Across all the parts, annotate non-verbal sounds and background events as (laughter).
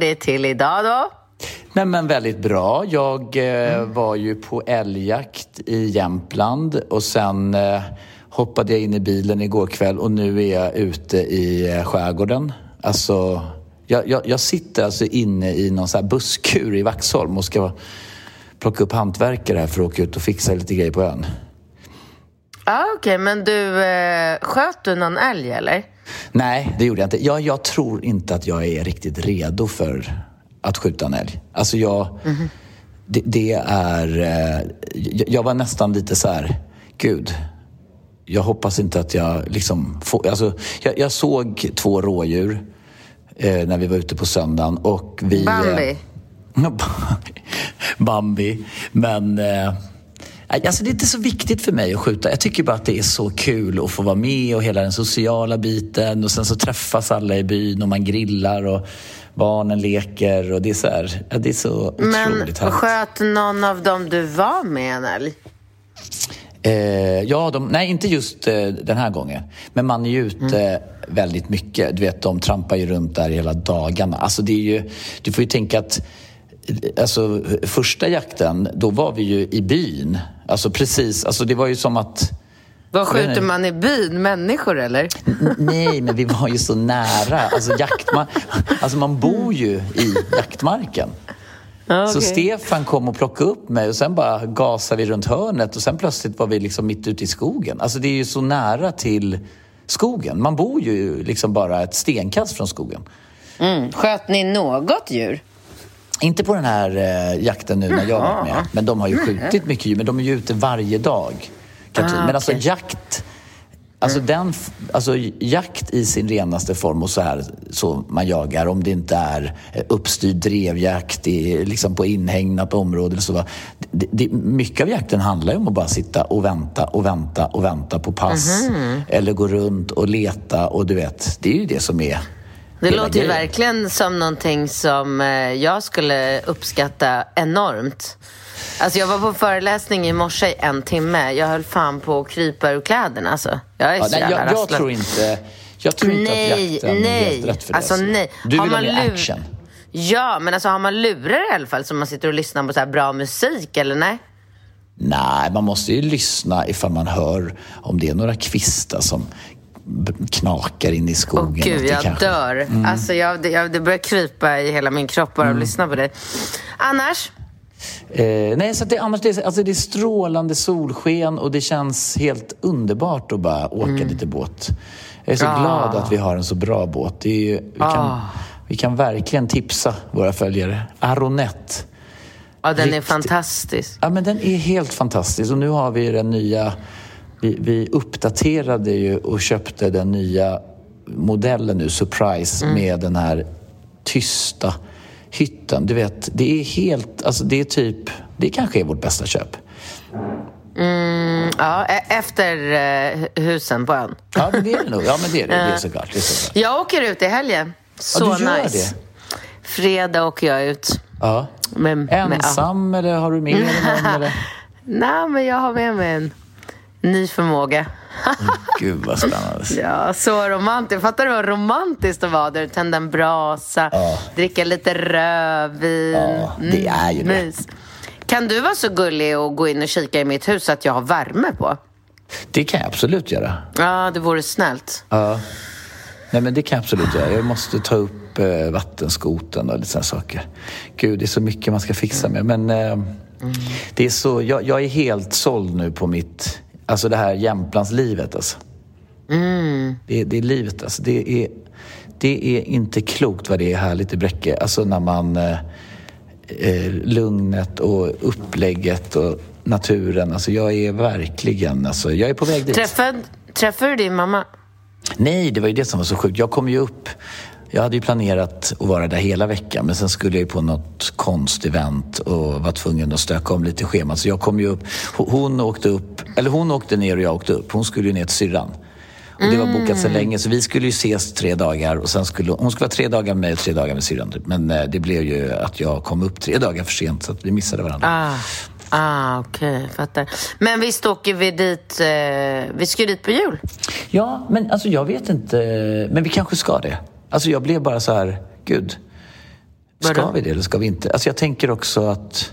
Det till idag då? Nej men väldigt bra. Jag eh, var ju på älgjakt i Jämtland och sen eh, hoppade jag in i bilen igår kväll och nu är jag ute i eh, skärgården. Alltså, jag, jag, jag sitter alltså inne i någon så här busskur i Vaxholm och ska plocka upp hantverkare här för att åka ut och fixa lite grejer på ön. Ah, Okej, men du, eh, sköt du någon älg eller? Nej, det gjorde jag inte. Jag, jag tror inte att jag är riktigt redo för att skjuta en älg. Alltså jag... Det, det är... Eh, jag, jag var nästan lite så här, gud. Jag hoppas inte att jag liksom får... Alltså, jag, jag såg två rådjur eh, när vi var ute på söndagen och vi... Bambi? Eh, (laughs) Bambi. Men... Eh, Alltså det är inte så viktigt för mig att skjuta. Jag tycker bara att det är så kul att få vara med och hela den sociala biten och sen så träffas alla i byn och man grillar och barnen leker och det är så här, ja, det är så otroligt Men härligt. sköt någon av dem du var med en älg? Eh, ja, de, nej inte just eh, den här gången. Men man är ju ute väldigt mycket. Du vet, de trampar ju runt där hela dagarna. Alltså det är ju, du får ju tänka att eh, Alltså, första jakten, då var vi ju i byn. Alltså precis, alltså det var ju som att... Vad skjuter man i byn? Människor eller? Nej, men vi var ju så nära. Alltså, jaktma- alltså man bor ju i jaktmarken. Ah, Så. Stefan kom och plockade upp mig och sen bara gasade vi runt hörnet och sen plötsligt var vi liksom mitt ute i skogen. Alltså det är ju så nära till skogen. Man bor ju liksom bara ett stenkast från skogen. Mm. Sköt ni något djur? Inte på den här eh, jakten nu när jag var med. Men de har ju skjutit mycket djur. Men de är ju ute varje dag. Katrin. Ah, men alltså jakt... Alltså, den, f- alltså jakt i sin renaste form och så här så man jagar om det inte är eh, uppstyrd drevjakt i, liksom på inhägnat område eller så. Det, det, mycket av jakten handlar ju om att bara sitta och vänta och vänta och vänta på pass. Mhm. Eller gå runt och leta och du vet, det är ju det som är Det låter ju grejen. verkligen som någonting som eh, jag skulle uppskatta enormt. Alltså jag var på föreläsning i morse i en timme. Jag höll fan på att krypa ur kläderna alltså. Jag är Ja, så nej, jävla jag, jag tror inte, jag tror inte Nej, att jakten är nej. helt rätt för Alltså, det. nej. Du vill ha man mer action. Ja, men alltså har man lurar i alla fall så man sitter och lyssnar på så här bra musik eller nej? Nej, man måste ju lyssna ifall man hör om det är några kvistar som knakar in i Åh skogen. gud, att det jag kanske- dör. Alltså jag, jag, det börjar krypa i hela min kropp bara av att lyssna på det. Annars? Eh, nej, så det, annars det, är- alltså det är strålande solsken och det känns helt underbart att bara åka lite båt. Jag är så Mm. Ah. glad att vi har en så bra båt. Är ju, vi, kan, Ah. vi kan verkligen tipsa våra följare. Aronet. Ja, den är Riktigt. fantastisk. Ja, men den är helt fantastisk och nu har vi den nya... Vi, vi uppdaterade ju och köpte den nya modellen nu, Surprise, Mm. med den här tysta hytten. Du vet, det är helt... Alltså det är typ... Det kanske är vårt bästa köp. Mm, ja, e- efter eh, husen på ön. Ja, men det är det nog. Ja, men det är det. (laughs) Det är såklart. Det är såklart. Jag åker ut i helgen. Så du gör nice. det? Fredag åker jag ut. Ja. Med, med, ja. Ensam eller har du med dig någon? (laughs) Nej, men jag har med mig en ny förmåga. Gud vad spännande. (laughs) Ja, så romantiskt. Fattar du vad romantiskt att vara där? Tända en brasa, Ja. dricka lite rödvin. Ja, det är ju det. mys. Kan du vara så gullig och gå in och kika i mitt hus så att jag har värme på? Det kan jag absolut göra. Ja, det vore snällt. Ja. Nej, men det kan jag absolut göra. Jag måste ta upp eh, vattenskoten och lite sådana saker. Gud, det är så mycket man ska fixa med. Men eh, mm. det är så, jag, jag, är helt såld nu på mitt, alltså det här Jämtlandslivet alltså. Mm. Det, det är livet alltså. Det är, det är inte klokt vad det är härligt i Bräcke. Alltså när man... Eh, eh, lugnet och upplägget och naturen. Alltså jag är verkligen... Alltså, jag är på väg dit. Träffade, träffade du din mamma? Nej, det var ju det som var så sjukt. Jag kom ju upp... Jag hade ju planerat att vara där hela veckan men sen skulle jag ju på något konstevent och var tvungen att stöka om lite schemat. Så jag kom ju upp... Hon åkte upp... Eller hon åkte ner och jag åkte upp. Hon skulle ju ner till syrran. Och det var bokat så länge så vi skulle ju ses tre dagar och sen skulle hon skulle vara tre dagar med mig och tre dagar med syrran. Typ. Men eh, det blev ju att jag kom upp tre dagar för sent så att vi missade varandra. Ah. Ah, okej, okay, fattar. Men visst åker vi dit, eh, vi ska ju dit på jul? Ja, men alltså jag vet inte, men vi kanske ska det. Alltså jag blev bara så här, gud, ska vi det eller ska vi inte? Alltså jag tänker också att...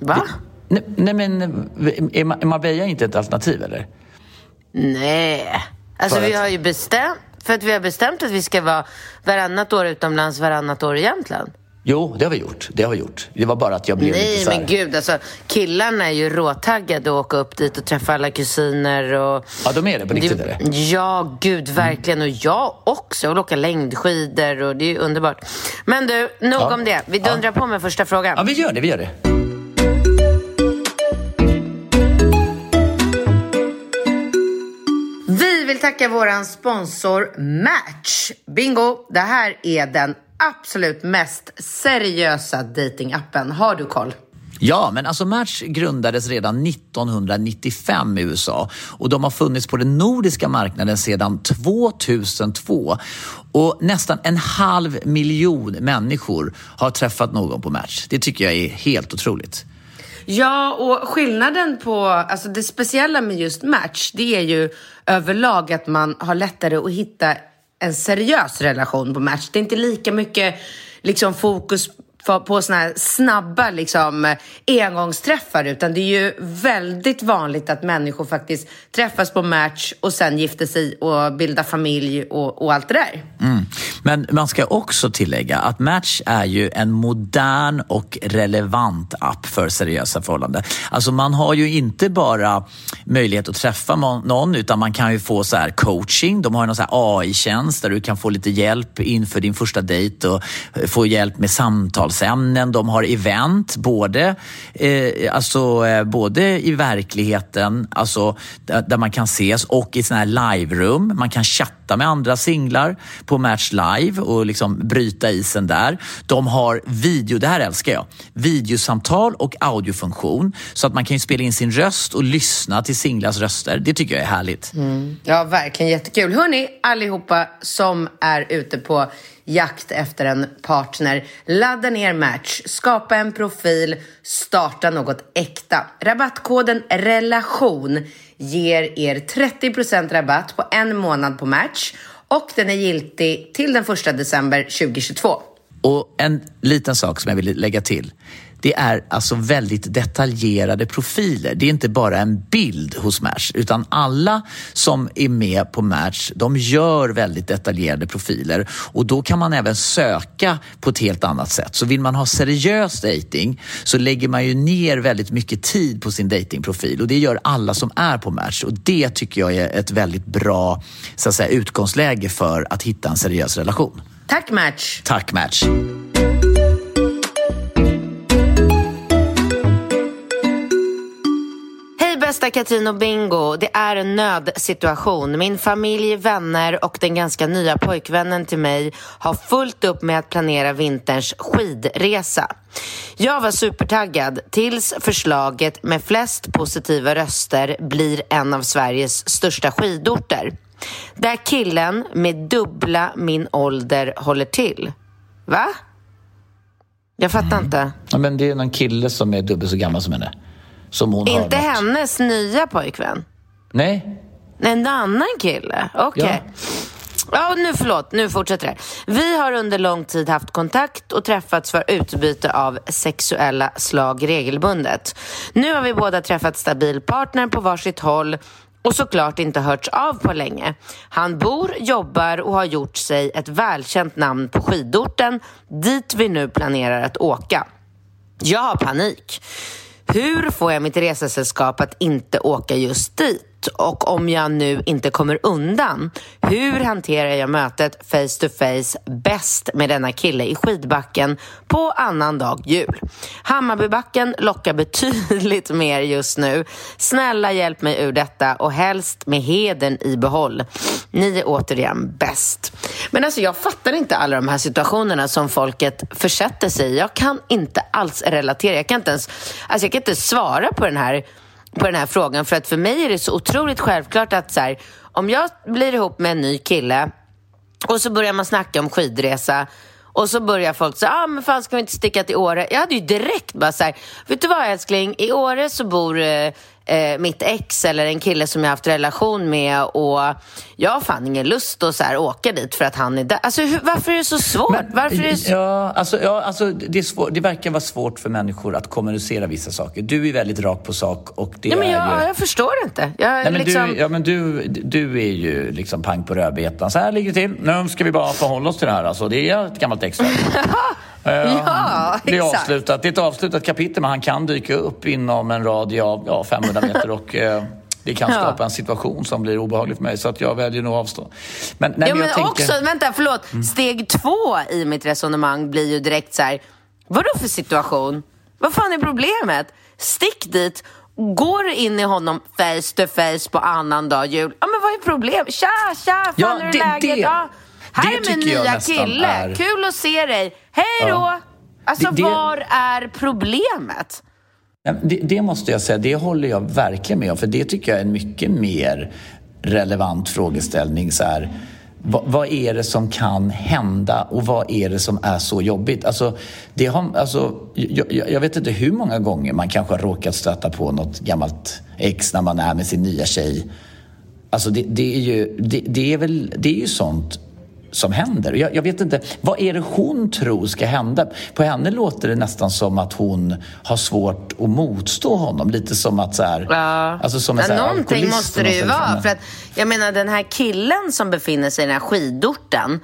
Va? nej, nej, men är Marbella inte ett alternativ eller? Nej. Alltså vi har ju bestämt, för att vi har bestämt att vi ska vara varannat år utomlands, varannat år i Jämtland. Jo, det har vi gjort. Det har vi gjort. Det var bara att jag blev Nej, lite så här... men gud. Alltså, killarna är ju råtaggade att åka upp dit och träffa alla kusiner. Och... Ja, de är det på riktigt? Det... Ja, gud, verkligen. Mm. Och jag också. Jag vill åka längdskidor och det är underbart. Men du, nog ja. om det. Vi dundrar ja. på med första frågan. Ja, vi gör det. Vi gör det. tacka vår sponsor Match. Bingo! Det här är den absolut mest seriösa datingappen. Har du koll? Ja, men alltså Match grundades redan 1995 i USA och de har funnits på den nordiska marknaden sedan 2002. Och nästan en halv miljon människor har träffat någon på Match. Det tycker jag är helt otroligt. Ja, och skillnaden på, alltså det speciella med just Match, det är ju överlag att man har lättare att hitta en seriös relation på Match. Det är inte lika mycket liksom fokus på såna här snabba liksom, engångsträffar utan det är ju väldigt vanligt att människor faktiskt träffas på match och sen gifter sig och bildar familj och, och allt det där. Mm. Men man ska också tillägga att Match är ju en modern och relevant app för seriösa förhållanden. Alltså man har ju inte bara möjlighet att träffa någon utan man kan ju få så här coaching. De har en AI-tjänst där du kan få lite hjälp inför din första dejt och få hjälp med samtal samtalsämnen, de har event, både, eh, alltså, eh, både i verkligheten, alltså, där, där, man kan ses, och i såna här live-rum. Man kan chatta med andra singlar på Match Live och liksom bryta isen där. De har video, det här älskar jag, videosamtal och audiofunktion så att man kan spela in sin röst och lyssna till singlars röster. Det tycker jag är härligt. Mm. Ja, verkligen jättekul. Hörni, allihopa som är ute på jakt efter en partner. Ladda ner Match, skapa en profil, starta något äkta. Rabattkoden RELATION ger er 30% rabatt på en månad på Match och den är giltig till den 1 december 2022. Och en liten sak som jag vill lägga till det är alltså väldigt detaljerade profiler. Det är inte bara en bild hos Match utan alla som är med på Match de gör väldigt detaljerade profiler och då kan man även söka på ett helt annat sätt. Så vill man ha seriös dating så lägger man ju ner väldigt mycket tid på sin datingprofil och det gör alla som är på Match och det tycker jag är ett väldigt bra så att säga, utgångsläge för att hitta en seriös relation. Tack Match! Tack Match! Bästa Katrin och Bingo. Det är en nödsituation. Min familj, vänner och den ganska nya pojkvännen till mig har fullt upp med att planera vinterns skidresa. Jag var supertaggad tills förslaget med flest positiva röster blir en av Sveriges största skidorter. Där killen med dubbla min ålder håller till. Va? Jag fattar mm. inte. Ja, men det är någon kille som är dubbelt så gammal som henne. Som hon Inte har hennes nya pojkvän? Nej. En annan kille? Okej. Okay. Ja, nu förlåt, nu fortsätter det. Vi har under lång tid haft kontakt och träffats för utbyte av sexuella slag regelbundet. Nu har vi båda träffat stabil partner på varsitt håll och såklart inte hörts av på länge. Han bor, jobbar och har gjort sig ett välkänt namn på skidorten dit vi nu planerar att åka. Jag har panik. Hur får jag mitt resesällskap att inte åka just dit? Och om jag nu inte kommer undan, hur hanterar jag mötet face to face bäst med denna kille i skidbacken på annandag jul? Hammarbybacken lockar betydligt (laughs) mer just nu. Snälla hjälp mig ur detta och helst med heden i behåll. Ni är återigen bäst. Men alltså jag fattar inte alla de här situationerna som folket försätter sig i. Jag kan inte alls relatera. Jag kan inte ens, alltså jag kan inte svara på den här på den här frågan. För att för mig är det så otroligt självklart att så här, om jag blir ihop med en ny kille och så börjar man snacka om skidresa och så börjar folk säga, ah, men fan ska vi inte sticka till Åre? Jag hade ju direkt bara så här, vet du vad älskling, i Åre så bor eh, eh, mitt ex eller en kille som jag haft relation med och jag har fan ingen lust att så här, åka dit för att han är där. Alltså hur, varför är det så svårt? Men, varför är det så... Ja, alltså, ja, alltså det, är svår, det verkar vara svårt för människor att kommunicera vissa saker. Du är väldigt rak på sak och det ja, men jag, är ju... jag förstår inte. Jag, Nej, men liksom... du, ja, men du, du är ju liksom pang på rödbetan. Så här ligger det till. Nu ska vi bara förhålla oss till det här. Alltså, det är ett gammalt extra. (laughs) ja, det är exakt. avslutat. Det är ett avslutat kapitel, men han kan dyka upp inom en radie av ja, 500 meter och eh, det kan skapa ja. en situation som blir obehaglig för mig. Så att jag väljer nog avstå. Men, nej, ja, men, tänker... också, vänta, förlåt. Mm. Steg två i mitt resonemang blir ju direkt så här, vadå för situation? Vad fan är problemet? Stick dit Går du in i honom face to face på annan dag jul, ja men vad är problemet? Tja, tja, fan ja, är läget? Det, ja. Här är min nya kille. Är... Kul att se dig. Hej då! Ja. Alltså, det, det... var är problemet? Det, det, måste jag säga, det håller jag verkligen med om. För det tycker jag är en mycket mer relevant frågeställning. Så här, vad, vad, är det som kan hända och vad är det som är så jobbigt? Alltså, det har, alltså, jag, jag vet inte hur många gånger man kanske har råkat stöta på något gammalt ex när man är med sin nya tjej. Alltså det, det är ju, det, det, är väl, det är ju sånt som händer. Jag, jag, vet inte, vad är det hon tror ska hända? På henne låter det nästan som att hon har svårt att motstå honom. Lite som att så här, ja. alltså som en ja, Någonting måste det ju vara. För att, jag menar den här killen som befinner sig i den här skidorten.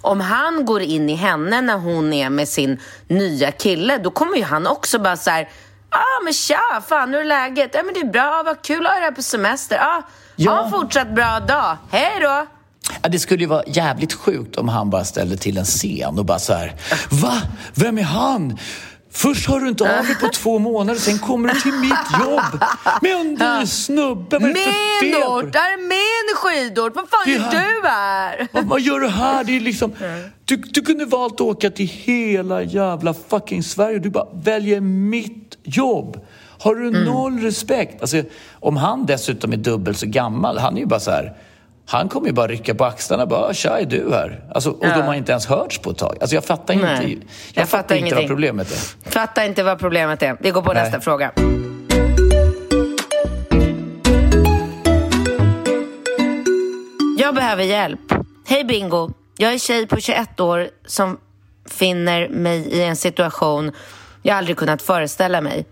Om han går in i henne när hon är med sin nya kille, då kommer ju han också bara så här, ah men tja, fan hur är läget? Ja men det är bra, vad kul att ha dig här på semester. Ah, ja. Ha en fortsatt bra dag, hej då! Ja, det skulle ju vara jävligt sjukt om han bara ställde till en scen och bara så här, Va? Vem är han? Först har du inte av dig på (laughs) två månader, sen kommer du till mitt jobb med en ny snubbe. Vad är Menort, där är min skidort. Vad fan gör du här? Vad, vad, gör du här? Det är liksom, du, du kunde valt att åka till hela jävla fucking Sverige. Du bara väljer mitt jobb. Har du mm. noll respekt? Alltså, om han dessutom är dubbelt så gammal, han är ju bara så här han kommer ju bara rycka på axlarna bara “tja, är du här?” alltså, Och ja. de har inte ens hörts på ett tag. Alltså jag fattar inte, jag, jag fattar, fattar inte vad problemet är. Fattar inte vad problemet är. Vi går på Nej. nästa fråga. Jag behöver hjälp. Hej Bingo. Jag är tjej på 21 år som finner mig i en situation jag aldrig kunnat föreställa mig.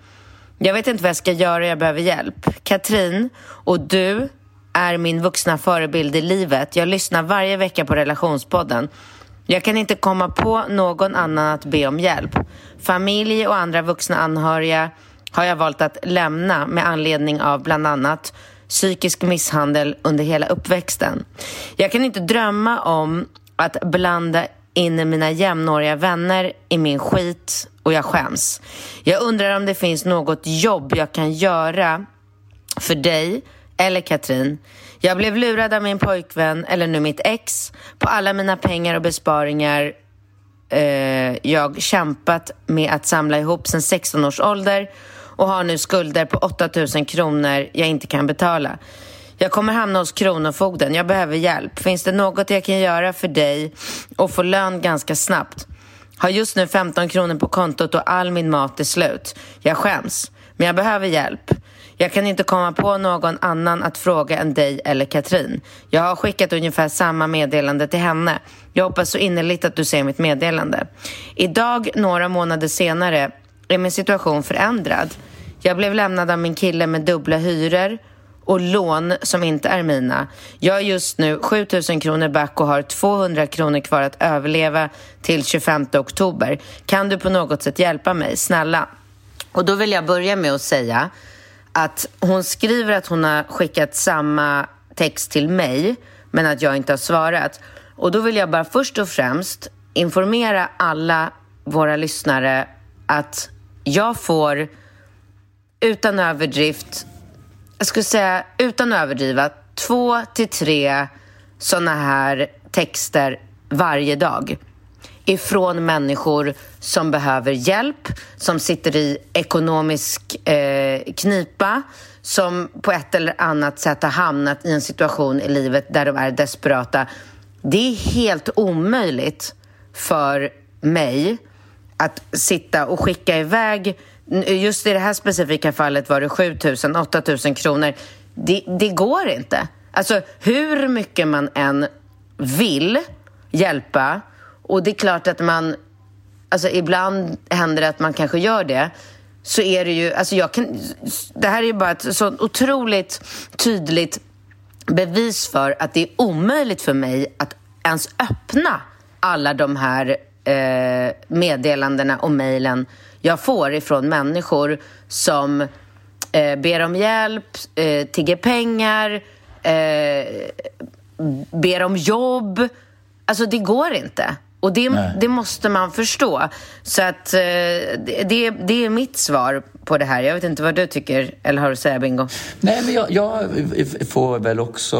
Jag vet inte vad jag ska göra jag behöver hjälp. Katrin och du är min vuxna förebild i livet. Jag lyssnar varje vecka på relationspodden. Jag kan inte komma på någon annan att be om hjälp. Familj och andra vuxna anhöriga har jag valt att lämna med anledning av bland annat psykisk misshandel under hela uppväxten. Jag kan inte drömma om att blanda in mina jämnåriga vänner i min skit och jag skäms. Jag undrar om det finns något jobb jag kan göra för dig eller Katrin. Jag blev lurad av min pojkvän, eller nu mitt ex, på alla mina pengar och besparingar eh, jag kämpat med att samla ihop sedan 16 års ålder och har nu skulder på 8000 kronor jag inte kan betala. Jag kommer hamna hos Kronofogden. Jag behöver hjälp. Finns det något jag kan göra för dig och få lön ganska snabbt? Har just nu 15 kronor på kontot och all min mat är slut. Jag skäms, men jag behöver hjälp. Jag kan inte komma på någon annan att fråga än dig eller Katrin. Jag har skickat ungefär samma meddelande till henne. Jag hoppas så innerligt att du ser mitt meddelande. Idag, några månader senare, är min situation förändrad. Jag blev lämnad av min kille med dubbla hyror och lån som inte är mina. Jag är just nu 7000 kronor back och har 200 kronor kvar att överleva till 25 oktober. Kan du på något sätt hjälpa mig? Snälla. Och då vill jag börja med att säga att hon skriver att hon har skickat samma text till mig men att jag inte har svarat. Och då vill jag bara först och främst informera alla våra lyssnare att jag får utan överdrift, jag skulle säga utan överdriva, två till tre sådana här texter varje dag ifrån människor som behöver hjälp, som sitter i ekonomisk eh, knipa, som på ett eller annat sätt har hamnat i en situation i livet där de är desperata. Det är helt omöjligt för mig att sitta och skicka iväg Just i det här specifika fallet var det 7 000, 8 000 kronor. Det, det går inte. Alltså hur mycket man än vill hjälpa och det är klart att man, alltså ibland händer det att man kanske gör det, så är det ju, alltså jag kan, det här är ju bara ett så otroligt tydligt bevis för att det är omöjligt för mig att ens öppna alla de här eh, meddelandena och mejlen jag får ifrån människor som eh, ber om hjälp, eh, tigger pengar, eh, ber om jobb. Alltså det går inte. Och det, det, måste man förstå. Så att eh, det, det, är mitt svar på det här. Jag vet inte vad du tycker, eller har du att säga Bingo? Nej, men jag, jag får väl också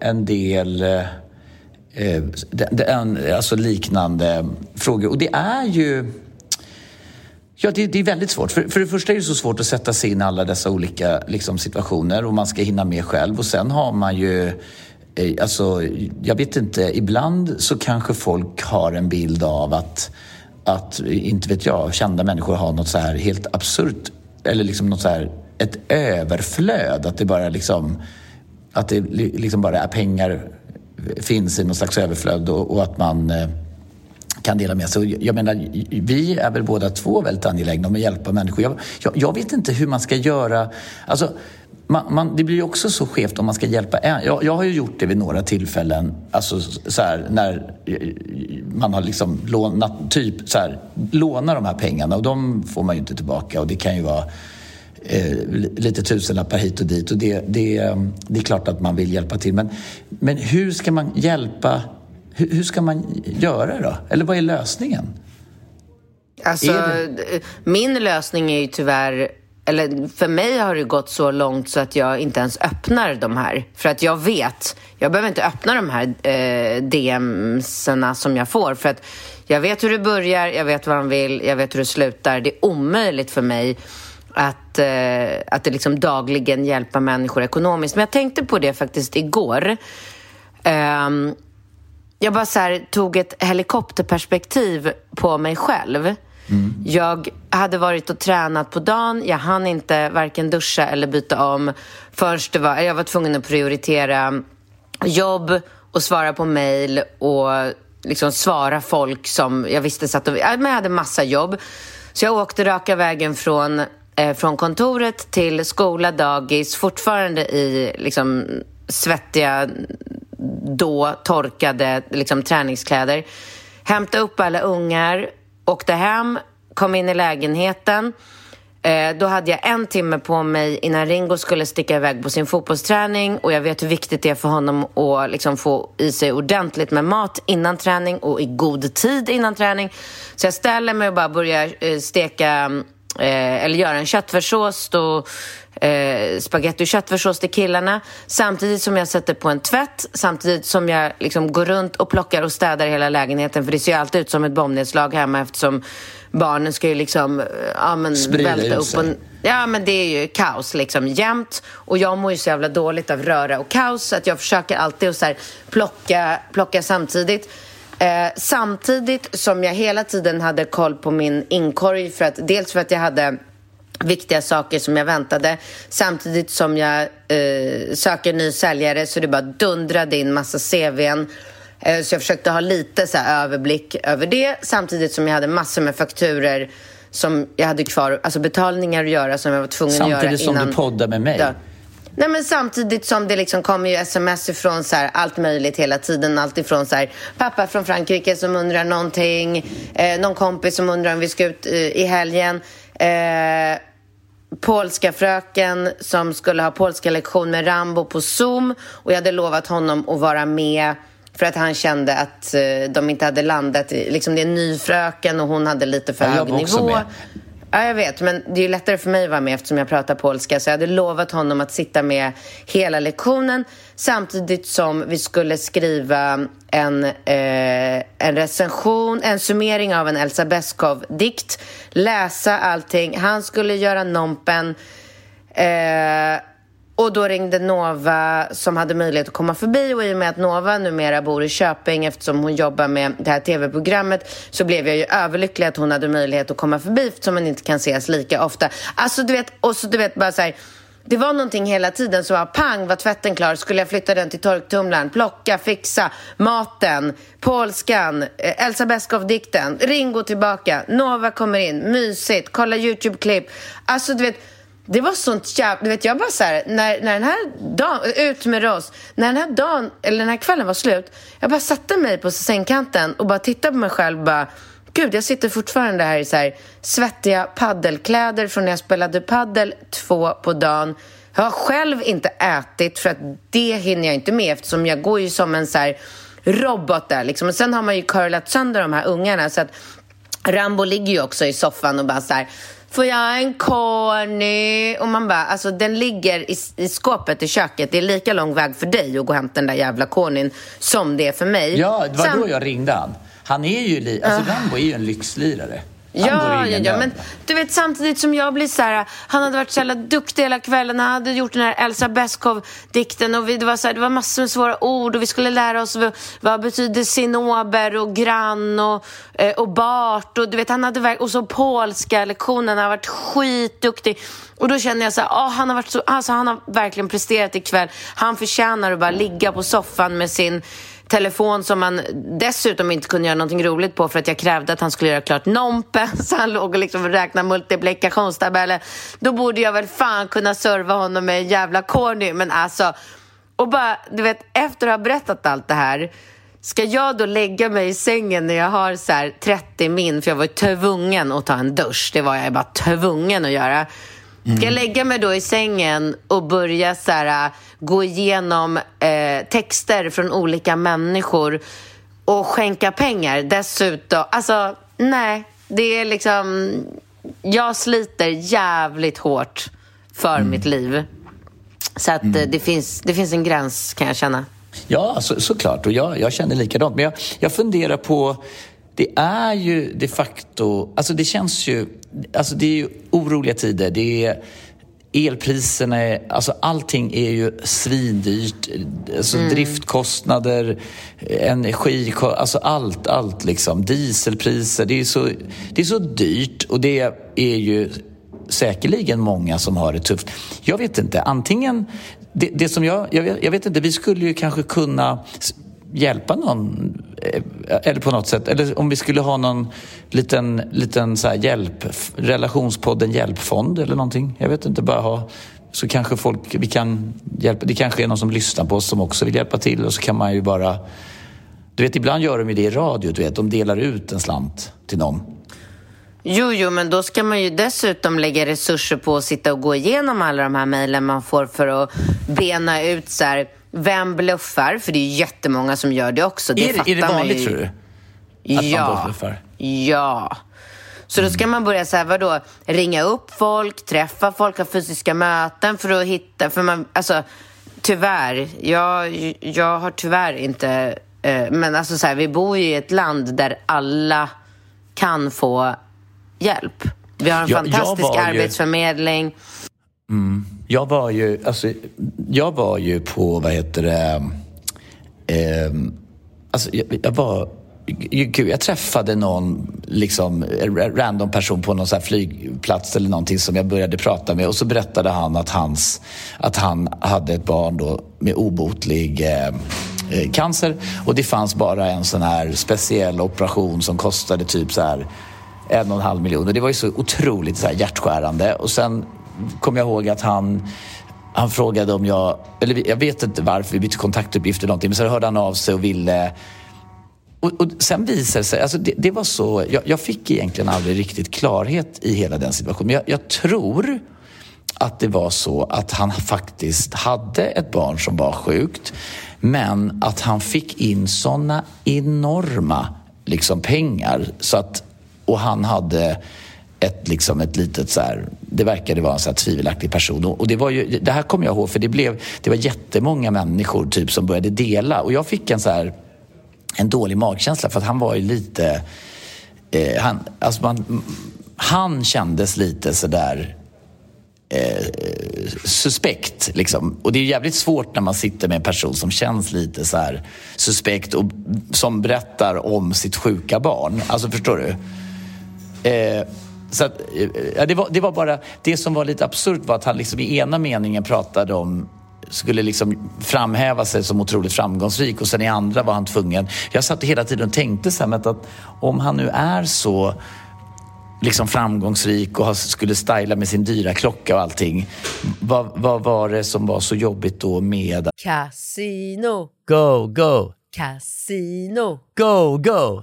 en del eh, eh alltså liknande frågor. Och det är ju Ja, det, det, är väldigt svårt. För, för det första är det så svårt att sätta sig in i alla dessa olika liksom, situationer och man ska hinna med själv. Och sen har man ju Eh, alltså, jag vet inte, ibland så kanske folk har en bild av att, att inte vet jag, kända människor har något så här helt absurt, eller liksom något så här, ett överflöd. Att det bara liksom, att det liksom bara är pengar finns i något slags överflöd och, och att man eh, kan dela med sig. Jag menar, vi är väl båda två väldigt angelägna om att hjälpa människor. Jag, jag, jag vet inte hur man ska göra. Alltså, man, man, det blir ju också så skevt om man ska hjälpa en. Jag, jag har ju gjort det vid några tillfällen, alltså så här, när man har liksom lånat, typ så här, lånar de här pengarna och de får man ju inte tillbaka och det kan ju vara eh, lite tusenlappar hit och dit och det, det, det är klart att man vill hjälpa till. Men, men hur ska man hjälpa hur, hur ska man göra då? Eller vad är lösningen? Alltså, är min lösning är ju tyvärr eller för mig har det gått så långt så att jag inte ens öppnar de här. För att jag vet, jag behöver inte öppna de här eh, DMsarna som jag får. För att jag vet hur det börjar, jag vet vad han vill, jag vet hur det slutar. Det är omöjligt för mig att, eh, att det liksom dagligen hjälpa människor ekonomiskt. Men jag tänkte på det faktiskt igår. Um, jag bara så här, tog ett helikopterperspektiv på mig själv. Mm. Jag hade varit och tränat på dagen. Jag hann inte varken duscha eller byta om. Först det var, jag var tvungen att prioritera jobb och svara på mejl och liksom svara folk som jag visste satt och... Men jag hade massa jobb. Så jag åkte raka vägen från, eh, från kontoret till skola, dagis, fortfarande i liksom, svettiga då torkade liksom, träningskläder. Hämtade upp alla ungar, åkte hem, kom in i lägenheten. Eh, då hade jag en timme på mig innan Ringo skulle sticka iväg på sin fotbollsträning och jag vet hur viktigt det är för honom att liksom få i sig ordentligt med mat innan träning och i god tid innan träning. Så jag ställer mig och bara börjar eh, steka mm, eh, eller göra en köttfärssås eh, spagetti och köttfärssås till killarna samtidigt som jag sätter på en tvätt, samtidigt som jag liksom går runt och plockar och städar hela lägenheten för det ser ju alltid ut som ett bombnedslag hemma eftersom barnen ska ju liksom ja, men, välta upp och, Ja, men det är ju kaos liksom jämt. Och jag mår ju så jävla dåligt av röra och kaos så att jag försöker alltid att så här, plocka, plocka samtidigt. Eh, samtidigt som jag hela tiden hade koll på min inkorg för att dels för att jag hade viktiga saker som jag väntade. Samtidigt som jag eh, söker ny säljare så det bara dundrade in massa CVn. Eh, så jag försökte ha lite så överblick över det samtidigt som jag hade massor med fakturer som jag hade kvar, alltså betalningar att göra som jag var tvungen samtidigt att göra innan. Samtidigt som du poddar med mig? Ja. Nej, men samtidigt som det liksom kommer ju sms ifrån så här, allt möjligt hela tiden. Allt ifrån så här, pappa från Frankrike som undrar någonting, eh, någon kompis som undrar om vi ska ut eh, i helgen. Eh, polska fröken som skulle ha polska lektion med Rambo på Zoom och jag hade lovat honom att vara med för att han kände att eh, de inte hade landat. I, liksom det är en ny fröken och hon hade lite för ja, hög nivå. Med. Ja, jag vet, men det är lättare för mig att vara med eftersom jag pratar polska. Så jag hade lovat honom att sitta med hela lektionen samtidigt som vi skulle skriva en, eh, en recension, en summering av en Elsa Beskow-dikt, läsa allting. Han skulle göra nompen. Eh, och då ringde Nova som hade möjlighet att komma förbi och i och med att Nova numera bor i Köping eftersom hon jobbar med det här tv-programmet så blev jag ju överlycklig att hon hade möjlighet att komma förbi eftersom man inte kan ses lika ofta. Alltså du vet, och så du vet bara så här, det var någonting hela tiden som var pang var tvätten klar. Skulle jag flytta den till torktumlaren, plocka, fixa, maten, polskan, eh, Elsa Beskow-dikten, Ringo tillbaka, Nova kommer in, mysigt, kolla YouTube-klipp. Alltså du vet det var sånt jävla... Du vet, jag bara så här, när, när den här dagen... Ut med Ross. När den här dagen, eller den här kvällen var slut, jag bara satte mig på sängkanten och bara tittade på mig själv och bara... Gud, jag sitter fortfarande här i så här svettiga paddelkläder från när jag spelade paddel två på dagen. Jag har själv inte ätit för att det hinner jag inte med eftersom jag går ju som en så här robot där liksom. Och sen har man ju curlat sönder de här ungarna så att Rambo ligger ju också i soffan och bara så här Får jag en corny? Och man bara, alltså den ligger i, i skåpet i köket. Det är lika lång väg för dig att gå och hämta den där jävla cornyn som det är för mig. Ja, det var Sen... då jag ringde han. Han är ju, li- alltså uh. Rambo är ju en lyxlirare. Ja, ja, ja, men du vet samtidigt som jag blir så här, han hade varit så jävla duktig hela kvällen, han hade gjort den här Elsa Beskow-dikten och vi, det, var så här, det var massor med svåra ord och vi skulle lära oss vad, vad betyder sinober och grann och, eh, och bart och du vet, han hade och så polska lektionen, han har varit skitduktig. Och då känner jag så här, oh, han har varit så, alltså han har verkligen presterat ikväll, han förtjänar att bara ligga på soffan med sin telefon som man dessutom inte kunde göra någonting roligt på för att jag krävde att han skulle göra klart Nompen (laughs) så han låg och liksom räknade multiplikationstabeller. Då borde jag väl fan kunna serva honom med en jävla corny. Men alltså, och bara, du vet, efter att ha berättat allt det här Ska jag då lägga mig i sängen när jag har så 30 min, för jag var tvungen att ta en dusch, det var jag bara tvungen att göra. Mm. Ska jag lägga mig då i sängen och börja så här, gå igenom eh, texter från olika människor och skänka pengar dessutom? Alltså, nej. Det är liksom... Jag sliter jävligt hårt för mm. mitt liv. Så att mm. det, finns, det finns en gräns, kan jag känna. Ja, så, såklart. Och jag, jag känner likadant. Men jag, jag funderar på det är ju de facto, alltså det känns ju, alltså det är ju oroliga tider. Det är elpriserna, är, alltså allting är ju svindyrt. Alltså mm. Driftkostnader, energi, alltså allt, allt liksom. Dieselpriser, det är, så, det är så dyrt och det är ju säkerligen många som har det tufft. Jag vet inte, antingen det, det som jag, jag vet, jag vet inte, vi skulle ju kanske kunna hjälpa någon eh, eller på något sätt. Eller om vi skulle ha någon liten, liten så hjälp, relationspodden Hjälpfond eller någonting. Jag vet inte, bara ha så kanske folk, vi kan hjälpa. Det kanske är någon som lyssnar på oss som också vill hjälpa till och så kan man ju bara du vet, ibland gör de ju det i radio, du vet. De delar ut en slant till någon. Jo, jo, men då ska man ju dessutom lägga resurser på att sitta och gå igenom alla de här mejlen man får för att bena ut så här, vem bluffar? För det är jättemånga som gör det också. Det är, är det vanligt, ju... tror du? Att ja. man bluffar? Ja. Så då ska man börja så här, vadå, ringa upp folk, träffa folk, ha fysiska möten för att hitta... För man, alltså, tyvärr, jag, jag har tyvärr inte... Eh, men alltså så här, vi bor ju i ett land där alla kan få hjälp. Vi har en ja, fantastisk arbetsförmedling. Ju... Mm. Jag var ju, alltså, jag var ju på, vad heter det, eh, alltså, jag, jag, var Gud, jag träffade någon liksom, random person på någon flygplats eller någonting som jag började prata med och så berättade han att, hans, att han hade ett barn då med obotlig eh, eh cancer och det fanns bara en sån här speciell operation som kostade typ så här en och en halv miljon. Och det var ju så otroligt så här hjärtskärande. Och sen kom jag ihåg att han han frågade om jag, eller jag vet inte varför, vi bytte kontaktuppgifter eller någonting, men sen hörde han av sig och ville och, och sen visade det sig, alltså det, det var så, jag, jag, fick egentligen aldrig riktigt klarhet i hela den situationen. Men jag, jag tror att det var så att han faktiskt hade ett barn som var sjukt men att han fick in såna enorma liksom, pengar så att, och han hade ett, liksom ett litet så här, det verkade vara en så här tvivelaktig person. Och det, var ju, det här kommer jag ihåg för det, blev, det var jättemånga människor typ som började dela och jag fick en så här en dålig magkänsla för att han var ju lite... Eh, han, alltså man, han kändes lite sådär eh, suspekt. Liksom. Och det är jävligt svårt när man sitter med en person som känns lite så här suspekt och som berättar om sitt sjuka barn. Alltså förstår du? Eh, så att, eh, det, var, det var bara, det som var lite absurt var att han liksom i ena meningen pratade om skulle liksom framhäva sig som otroligt framgångsrik och sen i andra var han tvungen. Jag satt hela tiden och tänkte så här, att om han nu är så liksom framgångsrik och skulle styla med sin dyra klocka och allting. Vad, vad var det som var så jobbigt då med... Casino. Go, go. Casino. Go, go.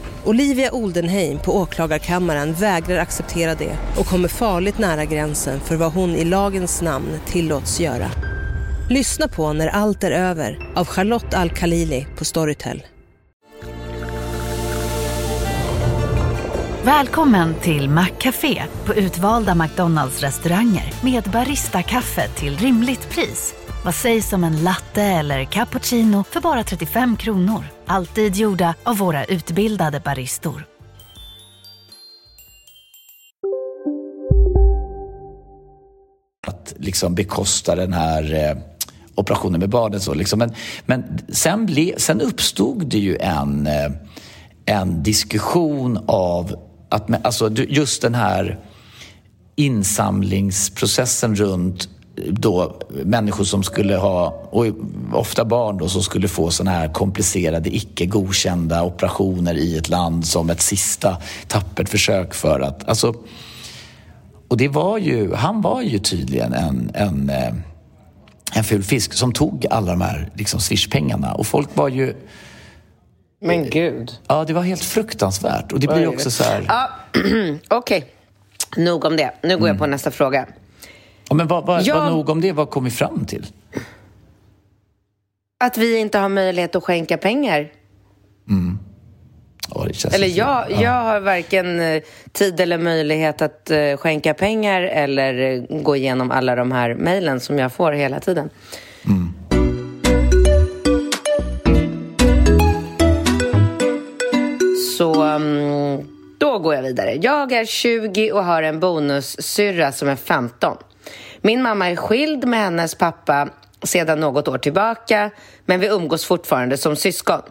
Olivia Oldenheim på åklagarkammaren vägrar acceptera det och kommer farligt nära gränsen för vad hon i lagens namn tillåts göra. Lyssna på När allt är över av Charlotte Al-Khalili på Storytel. Välkommen till Maccafé på utvalda McDonalds restauranger med Baristakaffe till rimligt pris. Vad sägs om en latte eller cappuccino för bara 35 kronor? Alltid gjorda av våra utbildade baristor. Att liksom bekosta den här eh, operationen med barnet. Så liksom. Men, men sen, ble, sen uppstod det ju en, eh, en diskussion av att alltså, just den här insamlingsprocessen runt eh, då människor som skulle ha, och ofta barn då, som skulle få såna här komplicerade, icke godkända operationer i ett land som ett sista tappert försök för att... Alltså, och det var ju, han var ju tydligen en, en, eh, en ful fisk som tog alla de här liksom, swishpengarna. Och folk var ju... Men gud. Ja, det var helt fruktansvärt. Och det blir också så här... Ja, (clears throat) Okej, okay. nog om det. Nu går jag på mm. nästa fråga. Ja, men vad, vad, jag... vad nog om det, vad kom vi fram till? Att vi inte har möjlighet att skänka pengar. Mm. Oh, eller jag, ja. jag har varken eh, tid eller möjlighet att uh, skänka pengar eller uh, gå igenom alla de här mejlen som jag får hela tiden. Då går jag vidare. Jag är 20 och har en bonussyrra som är 15. Min mamma är skild med hennes pappa sedan något år tillbaka, men vi umgås fortfarande som syskon.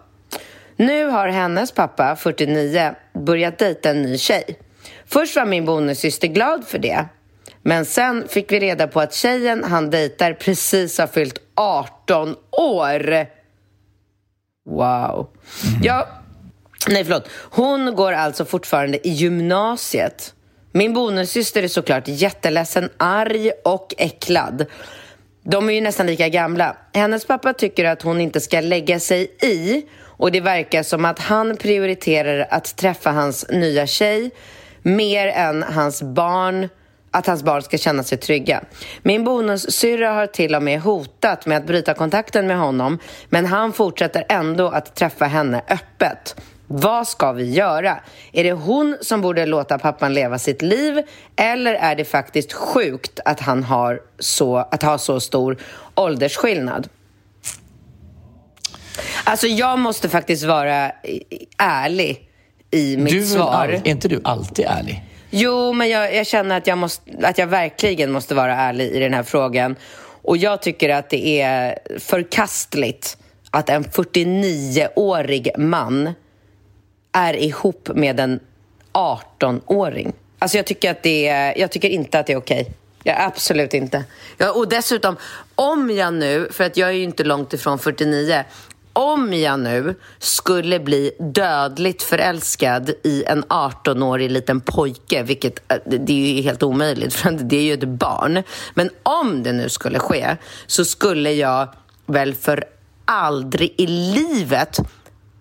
Nu har hennes pappa, 49, börjat dejta en ny tjej. Först var min bonussyster glad för det. Men sen fick vi reda på att tjejen han dejtar precis har fyllt 18 år. Wow. Mm. Ja, nej förlåt. Hon går alltså fortfarande i gymnasiet. Min bonussyster är såklart jätteledsen, arg och äcklad. De är ju nästan lika gamla. Hennes pappa tycker att hon inte ska lägga sig i och det verkar som att han prioriterar att träffa hans nya tjej mer än hans barn att hans barn ska känna sig trygga. Min bonussyrra har till och med hotat med att bryta kontakten med honom men han fortsätter ändå att träffa henne öppet. Vad ska vi göra? Är det hon som borde låta pappan leva sitt liv eller är det faktiskt sjukt att han har så, att ha så stor åldersskillnad? Alltså jag måste faktiskt vara ärlig i mitt du svar. Är inte du alltid ärlig? Jo, men jag, jag känner att jag, måste, att jag verkligen måste vara ärlig i den här frågan. Och jag tycker att det är förkastligt att en 49-årig man är ihop med en 18-åring. Alltså jag tycker, att det är, jag tycker inte att det är okej. Okay. Ja, absolut inte. Ja, och dessutom, om jag nu, för att jag är ju inte långt ifrån 49, om jag nu skulle bli dödligt förälskad i en 18-årig liten pojke, vilket eh, det är ju helt omöjligt (laughs) för det är ju ett barn. Men om det nu skulle ske så skulle jag väl för aldrig i livet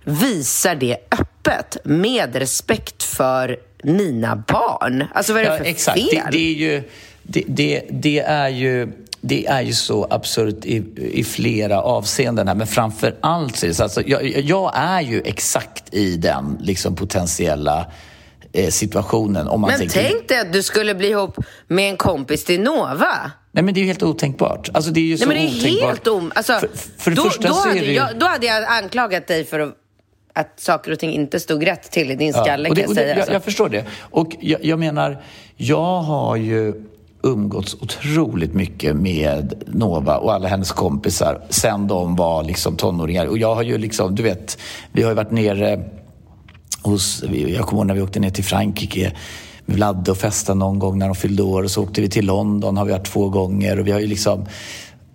visa det öppet med respekt för mina barn. Alltså vad är det för exakt. fel? Det, det, är ju, det, det, det är ju det är ju så absurt i, i flera avseenden här, men framför allt så är det så alltså, jag, jag är ju exakt i den liksom, potentiella eh, situationen. Om man men tänker... tänk dig att du skulle bli ihop med en kompis till Nova. Nej, men det är ju helt otänkbart. Alltså, det är ju så Nej, men det är otänkbart. helt om... Alltså, för, för det då, första då, så är hade det ju... jag, då hade jag anklagat dig för att, att saker och ting inte stod rätt till i din skalle, ja, det, kan jag säga. Jag, alltså. jag, förstår det. Och jag, jag menar, jag har ju umgåtts otroligt mycket med Nova och alla hennes kompisar sen de var liksom tonåringar. Och jag har ju liksom, du vet, vi har ju varit nere hos, jag kommer ihåg när vi åkte ner till Frankrike med Vladde och festade någon gång när de fyllde år och så åkte vi till London, har vi varit två gånger och vi har ju liksom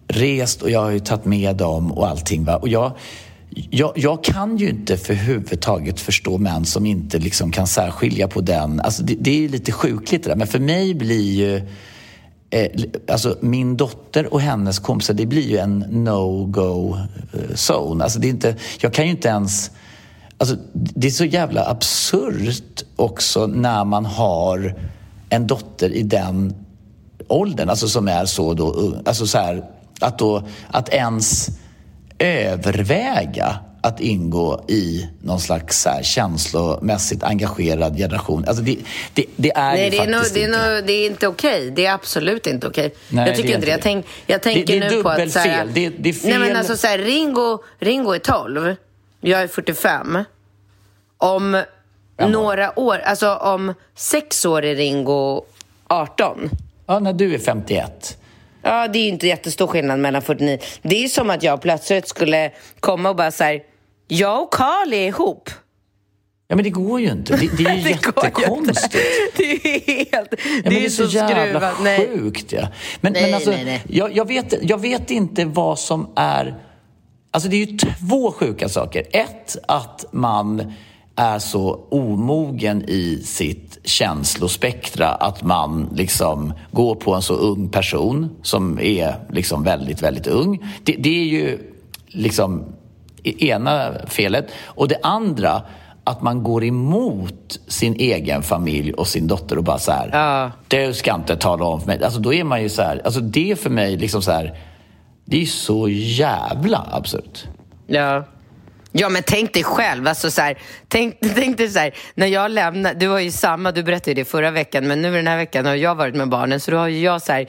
rest och jag har ju tagit med dem och allting. Va? Och jag, jag, jag, kan ju inte för huvudtaget förstå män som inte liksom kan särskilja på den. Alltså det, det är lite sjukligt det där. Men för mig blir ju eh, alltså min dotter och hennes kompisar, det blir ju en no-go-zone. Eh, alltså det är inte, jag kan ju inte ens... Alltså det är så jävla absurt också när man har en dotter i den åldern, alltså som är så då, eh, alltså så här, att då, att ens överväga att ingå i någon slags så här känslomässigt engagerad generation. Alltså det, det, det är Nej, ju det är, faktiskt no, det, inte. är no, det är inte okej. Det är absolut inte okej. Okay. Jag tycker det inte det. Jag, tänk, jag tänker det, det är nu på att... Så här, Det, det är fel. Nej, men alltså så här, Ringo, Ringo är 12. Jag är 45. Om ja. några år, alltså om sex år är Ringo 18. Ja, när du är 51. Ja, det är ju inte jättestor skillnad mellan 49. Det är som att jag plötsligt skulle komma och bara så här, jag och Carl är ihop. Ja, men det går ju inte. Det, det är ju (laughs) det jättekonstigt. (laughs) Det är helt... Ja, det, är, är så, så jävla skruvat. Sjukt. Ja. Men, Nej, men alltså, nej, nej. Jag, jag, vet, jag vet inte vad som är... Alltså det är ju två sjuka saker. Ett, att man är så omogen i sitt känslospektra att man liksom går på en så ung person som är liksom väldigt, väldigt ung. Det, det är ju liksom ena felet. Och det andra, att man går emot sin egen familj och sin dotter och bara så här, Ja. du ska inte tala om för mig. Alltså då är man ju så här, alltså det är för mig liksom så här, det är så jävla absurt. Ja. Ja, men tänk dig själv. Alltså, så här, tänk, (laughs) tänk dig så här, när jag lämnade, du var ju samma, du berättade ju det förra veckan, men nu den här veckan har jag varit med barnen, så då har ju jag så här,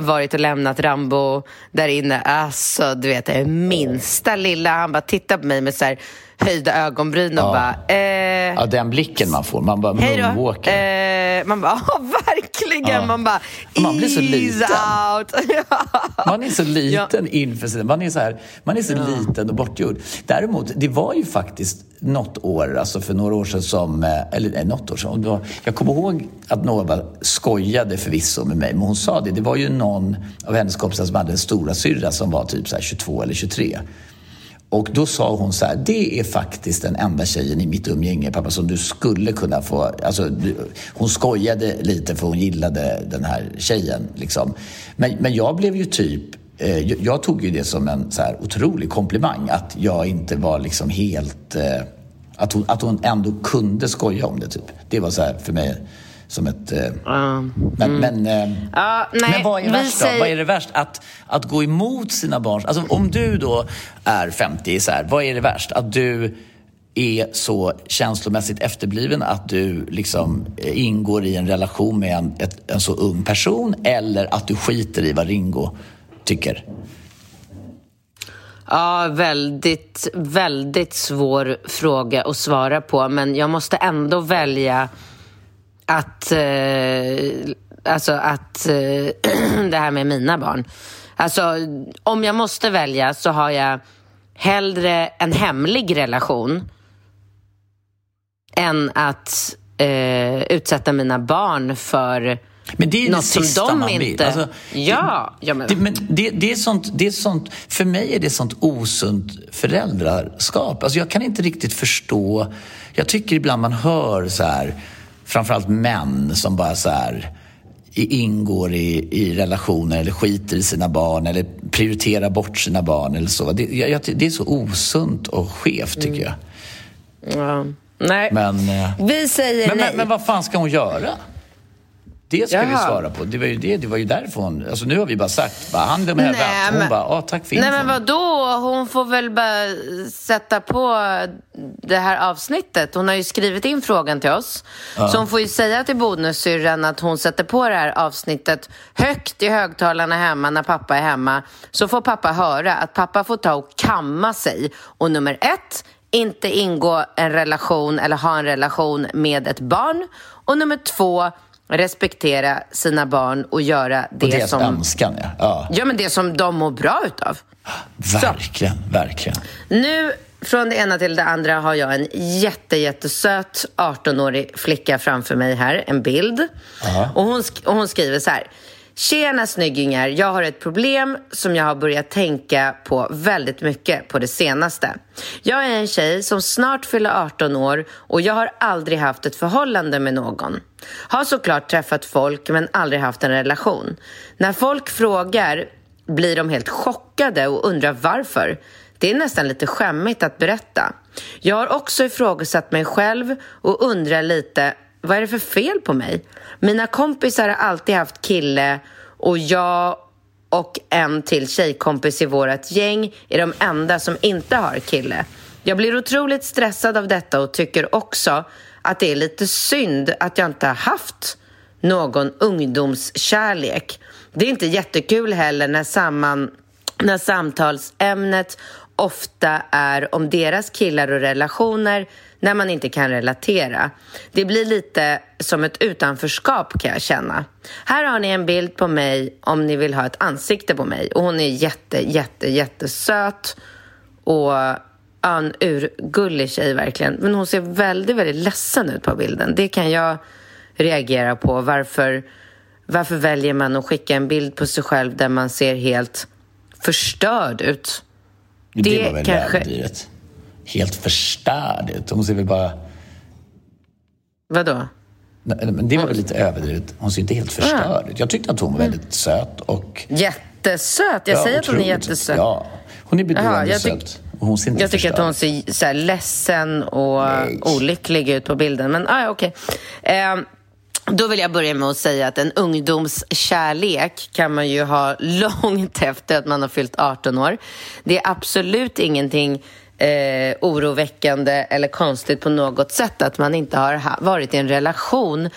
varit och lämnat Rambo där inne. Alltså, du vet, det minsta lilla, han bara tittar på mig med så här, höjda ögonbryn och Ja. bara... Eh, Ja, den blicken man får, man bara moonwalkar. Eh, man bara, (laughs) ja verkligen. stegen. Man bara, Man blir så liten. (laughs) Man är så liten inför sig. Man är så, här, man är så liten och bortgjord. Däremot, det var ju faktiskt något år, alltså för några år sedan som... eh, Eller nej, något år sedan. Då, jag kommer ihåg att Nova skojade förvisso med mig, men hon sa det. Det var ju någon av hennes kompisar som hade en stora syrra som var typ så här 22 eller 23. Och då sa hon så här, det är faktiskt den enda tjejen i mitt umgänge, pappa, som du skulle kunna få... Alltså, du, hon skojade lite för hon gillade den här tjejen. Liksom. Men, men jag blev ju typ... Eh, jag, jag tog ju det som en så här otrolig komplimang, att jag inte var liksom helt... Eh, att, hon, att hon ändå kunde skoja om det, typ. Det var så här för mig som ett... Eh, men, men, eh, Ja, nej, men vad är värst då? säger- Vad är det värst? Att, att gå emot sina barn? Alltså om du då är 50 isär, vad är det värst? Att du är så känslomässigt efterbliven att du liksom eh, ingår i en relation med en, ett, en så ung person eller att du skiter i vad Ringo tycker? Ja, väldigt, väldigt svår fråga att svara på. Men jag måste ändå välja att... Eh, alltså att... Eh, (clears throat) det här med mina barn. Alltså, om jag måste välja så har jag hellre en hemlig relation än att eh, utsätta mina barn för Men det är något det sista som de man vill. inte... Alltså, ja, ja, men... Det, men det, det, är sånt, det är sånt, för mig är det sånt osunt föräldraskap. Alltså jag kan inte riktigt förstå. Jag tycker ibland man hör så här, framförallt män som bara så här ingår i, i relationer eller skiter i sina barn eller prioriterar bort sina barn eller så. Det, jag, det är så osunt och skevt tycker jag. ja. Nej, Men, eh, vi säger men, nej. men, men vad fan ska hon göra? Det ska vi Jaha. svara på. Det var ju, det, det var ju därför hon... Alltså nu har vi bara sagt, bara, han är med Nej, Hon men- bara, ja tack för Nej infon. men vadå? Hon får väl bara sätta på det här avsnittet. Hon har ju skrivit in frågan till oss. Så hon får ju säga till bonussyrran att hon sätter på det här avsnittet högt i högtalarna hemma när pappa är hemma. Så får pappa höra att pappa får ta och kamma sig. Och nummer ett, inte ingå en relation eller ha en relation med ett barn. Och nummer två, respektera sina barn och göra det Och deras som... önskan, ja. ja. Ja, men det som de mår bra utav. Verkligen, verkligen. Nu, från det ena till det andra, har jag en jätte, jättesöt 18-årig flicka framför mig här, en bild. Och hon, och hon skriver så här. Tjena snyggingar, jag har ett problem som jag har börjat tänka på väldigt mycket på det senaste. Jag är en tjej som snart fyller 18 år och jag har aldrig haft ett förhållande med någon. Har såklart träffat folk men aldrig haft en relation. När folk frågar blir de helt chockade och undrar varför. Det är nästan lite skämmigt att berätta. Jag har också ifrågasatt mig själv och undrar lite, vad är det för fel på mig? Mina kompisar har alltid haft kille och jag och en till tjejkompis i vårt gäng är de enda som inte har kille. Jag blir otroligt stressad av detta och tycker också att det är lite synd att jag inte har haft någon ungdomskärlek. Det är inte jättekul heller när, samman, när samtalsämnet ofta är om deras killar och relationer när man inte kan relatera. Det blir lite som ett utanförskap kan jag känna. Här har ni en bild på mig om ni vill ha ett ansikte på mig. Och hon är jätte, jätte, jättesöt och ja, en urgullig tjej verkligen. Men hon ser väldigt, väldigt ledsen ut på bilden. Det kan jag reagera på. Varför, varför väljer man att skicka en bild på sig själv där man ser helt förstörd ut? Det, Det var väl kanske- överdrivet. Helt förstörd ut. Hon ser väl bara... Vadå? Men det var väl lite överdrivet. Hon ser inte helt förstörd ut. Jag tyckte att hon var väldigt söt och... Jättesöt! Jag ja, säger att hon är jättesöt. Ja, hon är bedårande söt. Hon ser inte Jag tycker att förstörd hon ser så här ledsen och Nej. olycklig ut på bilden. Men ah, okej. Ehm, då vill jag börja med att säga att en ungdomskärlek kan man ju ha (laughs) långt efter att man har fyllt 18 år. Det är absolut ingenting eh, oroväckande eller konstigt på något sätt att man inte har ha- varit i en relation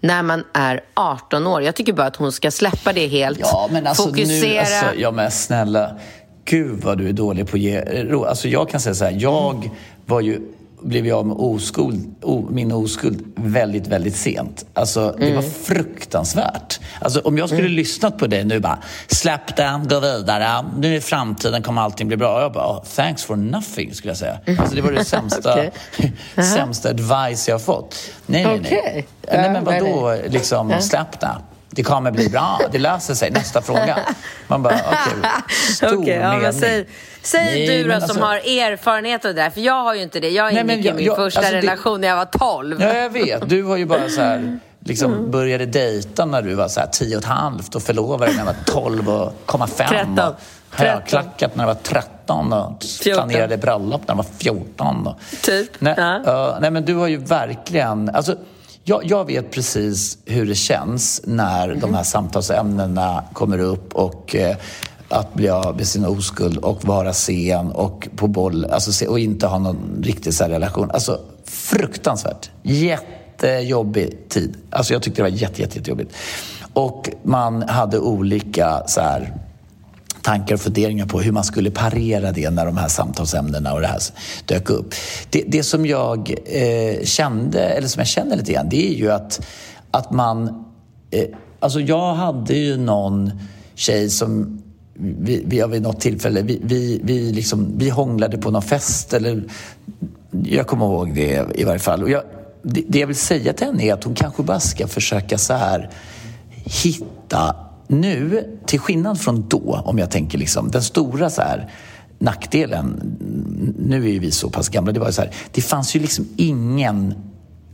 när man är 18 år. Jag tycker bara att hon ska släppa det helt. Ja, men alltså Fokusera... nu... Alltså, ja, men snälla. Gud vad du är dålig på att ge ro. Alltså jag kan säga så här, jag var ju blev jag av med oskuld, o, min oskuld väldigt, väldigt sent. Alltså, det var fruktansvärt. Alltså, om jag skulle lyssnat på dig nu bara, släpp den, gå vidare, nu i framtiden kommer allting bli bra. Jag bara, thanks for nothing, skulle jag säga. Alltså, det var det (laughs) sämsta, Okej. (laughs) sämsta advice jag har fått. Nej, nej, nej. Okej. Nej, men vadå, liksom, släpp det. Det kommer bli bra, det löser sig. Nästa fråga. Man bara, okej, (laughs) stor Okej, ja, säg, säg Nej, du då men som alltså- har erfarenhet av det där, för jag har ju inte det. Jag Nej, ingick i min jag- första alltså det- relation när jag var 12. Ja, jag vet. Du var ju bara så här, (laughs) liksom Mm. började dejta när du var så här 10 och ett halvt och förlovade dig när du var 12 och komma fem. 13. Och högklackat när du var 13 och 14. planerade bröllop när du var 14. Och, Typ, Nej, ja. ja, nej, men du har ju verkligen... Alltså, jag, jag vet precis hur det känns när Mhm. de här samtalsämnena kommer upp och eh, att bli av med sin oskuld och vara sen och på boll alltså, och inte ha någon riktig så relation. Alltså, fruktansvärt. Jättejobbig tid. Alltså, jag tyckte det var jätte, jätte, jättejobbigt. Och man hade olika så här, tankar och funderingar på hur man skulle parera det när de här samtalsämnena och det här dök upp. Det, det som jag eh, kände, eller som jag känner lite grann, det är ju att, att man... Eh, alltså jag hade ju någon tjej som vi, vi har vid något tillfälle, vi, vi, vi, liksom, vi hånglade på någon fest eller jag kommer ihåg det i varje fall. Och jag, det, det jag vill säga till henne är att hon kanske bara ska försöka så här hitta nu, till skillnad från då, om jag tänker liksom den stora så här nackdelen, nu är ju vi så pass gamla, det var ju så här, det fanns ju liksom ingen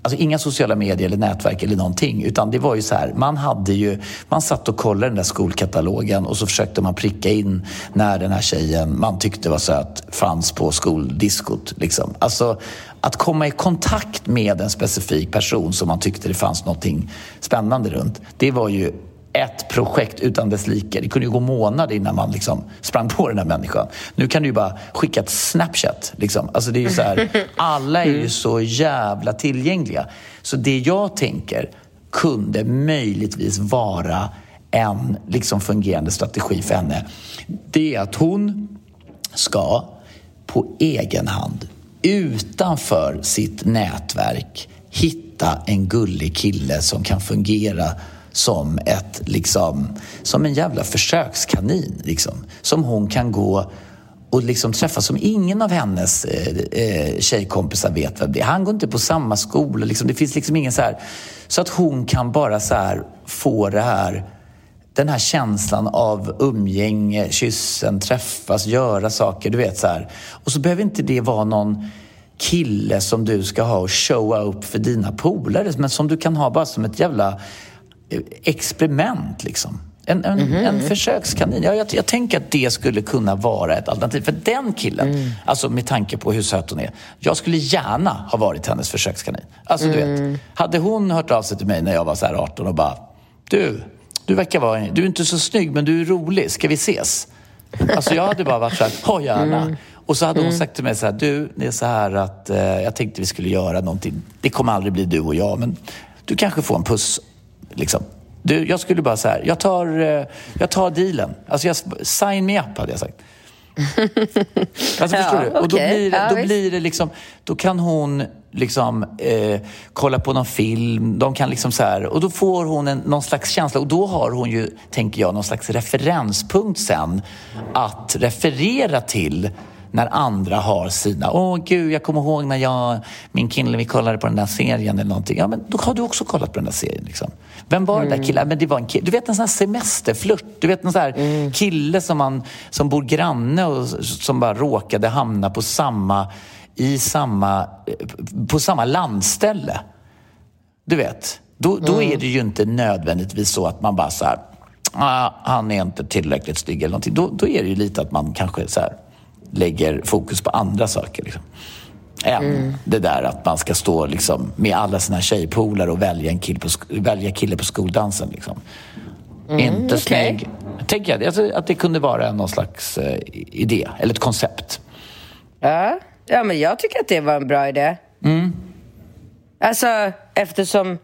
Alltså inga sociala medier eller nätverk eller någonting. Utan det var ju så här, man hade ju... Man satt och kollade den där skolkatalogen och så försökte man pricka in när den här tjejen man tyckte var söt fanns på skoldiskot. Liksom. Alltså att komma i kontakt med en specifik person som man tyckte det fanns någonting spännande runt. Det var ju ett projekt utan dess like. Det kunde ju gå månader innan man liksom sprang på den här människan. Nu kan du ju bara skicka ett Snapchat. Liksom. Alltså det är ju så här, alla är ju så jävla tillgängliga. Så det jag tänker kunde möjligtvis vara en liksom fungerande strategi för henne. Det är att hon ska på egen hand, utanför sitt nätverk, hitta en gullig kille som kan fungera som, ett, liksom, som en jävla försökskanin. Liksom, som hon kan gå och liksom träffa som ingen av hennes eh, eh, tjejkompisar vet vem det är. Han går inte på samma skola. Liksom. Det finns liksom ingen så här... Så att hon kan bara så här få det här den här känslan av umgänge, kyssen, träffas, göra saker. Du vet så här. Och så behöver inte det vara någon kille som du ska ha och showa upp för dina polare men som du kan ha bara som ett jävla experiment liksom. En, en, en försökskanin. Ja, jag, jag tänker att det skulle kunna vara ett alternativ. För den killen, alltså med tanke på hur söt hon är. Jag skulle gärna ha varit hennes försökskanin. Alltså du vet, hade hon hört av sig till mig när jag var så här 18 och bara Du, du verkar vara, du är inte så snygg men du är rolig, ska vi ses? Alltså jag hade bara varit så här, ha gärna. Och så hade hon sagt till mig så här, du, det är så här att eh, jag tänkte vi skulle göra någonting. Det kommer aldrig bli du och jag, men du kanske får en puss. Liksom. Du, jag skulle bara så här, jag tar, eh, jag tar dealen. Alltså jag, sign me up hade jag sagt. (laughs) Alltså Ja, förstår du? Och då blir det, Ja, då blir det liksom, då kan hon liksom eh, kolla på någon film, de kan liksom så här, och då får hon en, någon slags känsla och då har hon ju, tänker jag, någon slags referenspunkt sen att referera till när andra har sina, åh gud, jag kommer ihåg när jag, min kille, vi kollade på den där serien eller någonting. Ja, men då har du också kollat på den där serien. Liksom. Vem var den där killen? Men det var en kille. Du vet en sån här semesterflört. Du vet en sån här kille som, man, som bor granne och som bara råkade hamna på samma, i samma, på samma landställe. Du vet, då, då är det ju inte nödvändigtvis så att man bara så här, ah, han är inte tillräckligt snygg eller någonting. Då, då är det ju lite att man kanske så här, lägger fokus på andra saker. Liksom. Än det där att man ska stå liksom, med alla sina tjejpolare och välja en kille på, välja kille på skoldansen. Liksom. inte okej. snygg. Tänker jag alltså, att det kunde vara någon slags eh, idé eller ett koncept. Ja. ja, men jag tycker att det var en bra idé. Alltså, eftersom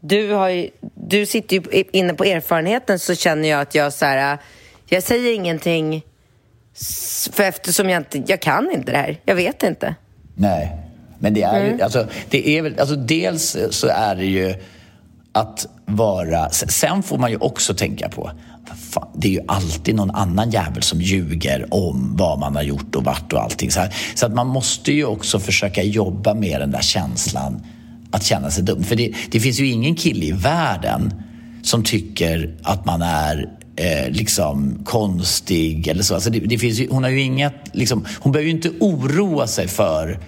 du, har ju, du sitter ju inne på erfarenheten så känner jag att jag så här, jag säger ingenting för eftersom jag inte, jag kan inte det här. Jag vet inte. Nej. Men det är ju, alltså, det är väl, alltså dels så är det ju att vara... Sen får man ju också tänka på Fan, det är ju alltid någon annan jävel som ljuger om vad man har gjort och vart och allting. Så, här. så att man måste ju också försöka jobba med den där känslan att känna sig dum. För det, det finns ju ingen kille i världen som tycker att man är eh, liksom konstig eller så. Alltså det, det finns ju, hon har ju inget, liksom, hon behöver ju inte oroa sig för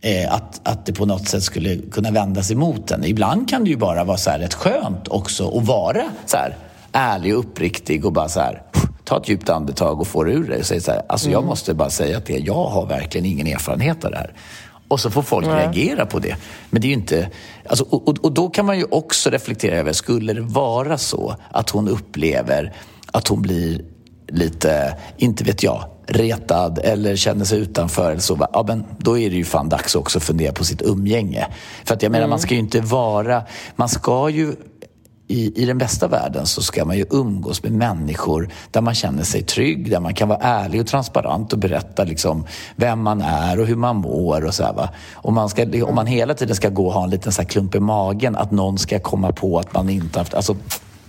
eh, att, att det på något sätt skulle kunna vändas emot henne. Ibland kan det ju bara vara så här rätt skönt också att vara så här ärlig och uppriktig och bara så här ta ett djupt andetag och få det ur dig och säga så här, alltså jag måste bara säga att det, jag har verkligen ingen erfarenhet av det här. Och så får folk Nej. reagera på det. Men det är ju inte... Alltså, och, och, då kan man ju också reflektera över, skulle det vara så att hon upplever att hon blir lite, inte vet jag, retad eller känner sig utanför eller så, ja, men då är det ju fan dags också att fundera på sitt umgänge. För att jag menar, mm. man ska ju inte vara... Man ska ju i, i den bästa världen så ska man ju umgås med människor där man känner sig trygg, där man kan vara ärlig och transparent och berätta liksom vem man är och hur man mår och så här, va? Och man ska, om man hela tiden ska gå och ha en liten så här klump i magen att någon ska komma på att man inte haft... Alltså,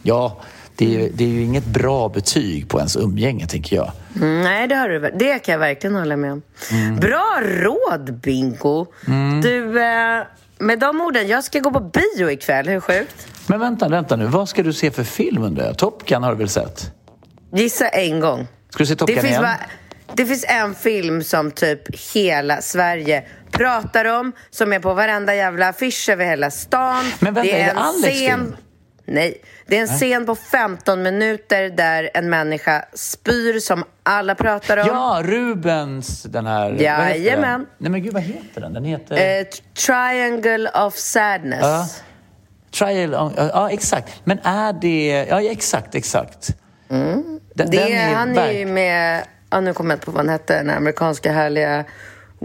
ja, det är, det är ju inget bra betyg på ens umgänge, tänker jag. Mm, nej, det har du Det kan jag verkligen hålla med om. Mm. Bra råd, Bingo! Mm. Du, eh, med de orden, jag ska gå på bio ikväll. Hur sjukt? Men vänta, vänta nu. Vad ska du se för film undrar jag? Top Gun har du väl sett? Gissa en gång. Ska du se Top Gun igen? Bara, det finns en film som typ hela Sverige pratar om, som är på varenda jävla affisch över hela stan. Men vänta, det är, är det Alex scen... film? Nej, det är en scen på 15 minuter där en människa spyr som alla pratar om. Ja, Rubens, den här... Jajamän. Nej men gud, vad heter den? Den heter... Uh, Triangle of Sadness. Uh, trial, ja, exakt. Men är det... Ja, exakt, exakt. Mm. Den, det, den är han är ju med... Ja, nu kommer jag inte på vad han hette, den amerikanska härliga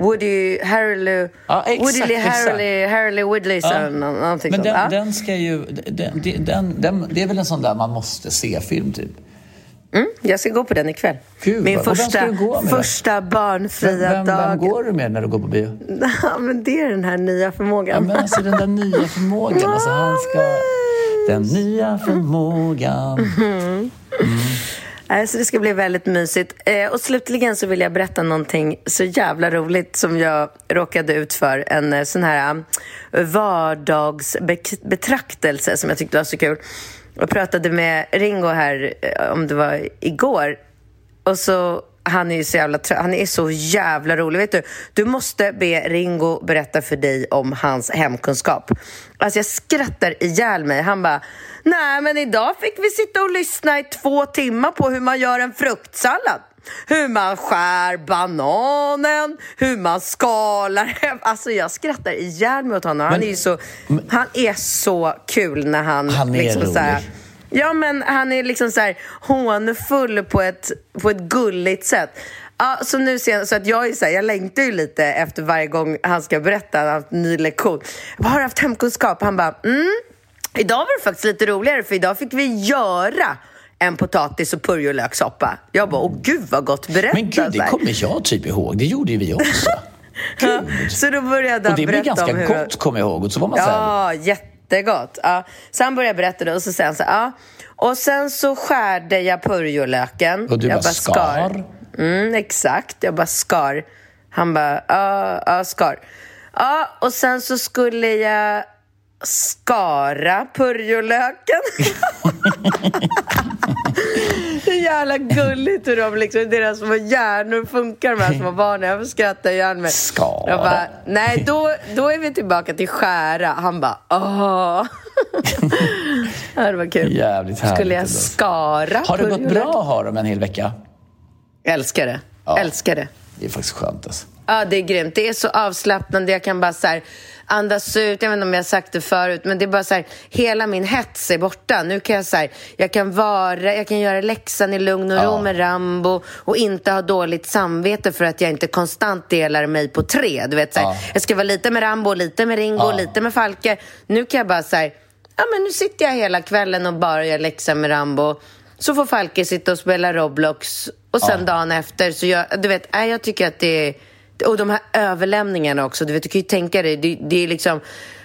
Woody Harley, ja, exakt, Woody Harley, Harley Woodleyson, ja. någonting Men den, ja. den ska ju, den, den, den, det är väl en sån där man måste se-film typ? Mm, jag ska gå på den ikväll. Gud, Min första, första barnfria vem, vem, dag. Vem går du med när du går på bio? (laughs) Ja, men det är den här nya förmågan. Ja, men alltså den där nya förmågan. alltså, han ska... (laughs) Den nya förmågan. Mm. Så det ska bli väldigt mysigt. Eh, och slutligen så vill jag berätta någonting så jävla roligt som jag råkade ut för. En eh, sån här eh, vardagsbetraktelse som jag tyckte var så kul. Jag pratade med Ringo här, om det var igår. Och så han är så jävla han är så jävla rolig. Vet du, du måste be Ringo berätta för dig om hans hemkunskap. Alltså jag skrattar ihjäl mig. Han bara, nej men idag fick vi sitta och lyssna i två timmar på hur man gör en fruktsallad. Hur man skär bananen, hur man skalar. Alltså jag skrattar ihjäl mig åt honom. Han men, är så, han är så kul när han... Han är liksom, rolig. Så här, Ja, men han är liksom så här hånfull på ett, på ett gulligt sätt. Ja, så nu ser så att jag är så här, jag längtar ju lite efter varje gång han ska berätta, han har haft en ny lektion. Vad har du haft hemkunskap? Han bara, mm, idag var det faktiskt lite roligare för idag fick vi göra en potatis och purjolökssoppa. Jag bara, åh gud vad gott berättat. Men gud, det kommer jag typ ihåg. Det gjorde ju vi också. (laughs) ja, så då började han Och det blev ganska hur... gott, kommer jag ihåg. Och så var man ja, så här... jätte jättegott. Ja. Så han började berätta det och så säger han så här, ja. Och sen så skärde jag purjolöken. Och du jag bara skar? skar. Mm, exakt, jag bara skar. Han bara, ja, ja, skar. Ja, och sen så skulle jag skara purjolöken. (laughs) (laughs) (laughs) det är jävla gulligt hur de liksom, deras små hjärnor funkar, de här små barnen. Jag skrattar ihjäl mig. Skara. Jag bara, nej, då, då är vi tillbaka till skära. Han bara, åh. (laughs) ja, det var kul. Jävligt härligt. Skulle jag skara Har det gått bra att ha dem en hel vecka? Älskar det. Ja. Älskar det. Det är faktiskt skönt alltså. Ja, det är grymt. Det är så avslappnande. Jag kan bara så här, andas ut. Jag vet inte om jag har sagt det förut, men det är bara så här, hela min hets är borta. Nu kan jag så här, jag kan vara, jag kan göra läxan i lugn och ro ja. med Rambo och inte ha dåligt samvete för att jag inte konstant delar mig på tre. Du vet, så här, ja. Jag ska vara lite med Rambo, lite med Ringo, ja. lite med Falke. Nu kan jag bara så här, ja men nu sitter jag hela kvällen och bara gör läxan med Rambo. Så får Falke sitta och spela Roblox och sen dagen efter så jag, du vet, jag tycker att det är Och de här överlämningarna också. Du, vet, du kan ju tänka dig, det, det är liksom...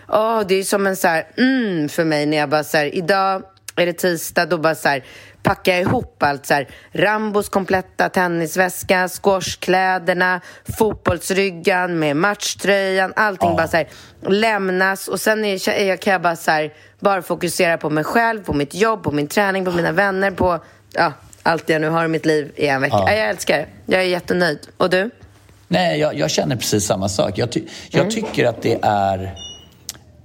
Oh, det är som en så här, mm, för mig när jag bara så här, idag är det tisdag, då bara så här, packar jag ihop allt så här, Rambos kompletta tennisväska, squashkläderna, fotbollsryggan med matchtröjan, allting ja. bara så här, lämnas och sen är jag, kan jag bara så här, bara fokusera på mig själv, på mitt jobb, på min träning, på mina vänner, på ja, allt jag nu har i mitt liv i en vecka. Ja. Jag älskar det. Jag är jättenöjd. Och du? Nej, jag, jag känner precis samma sak. Jag, ty jag mm. tycker att det är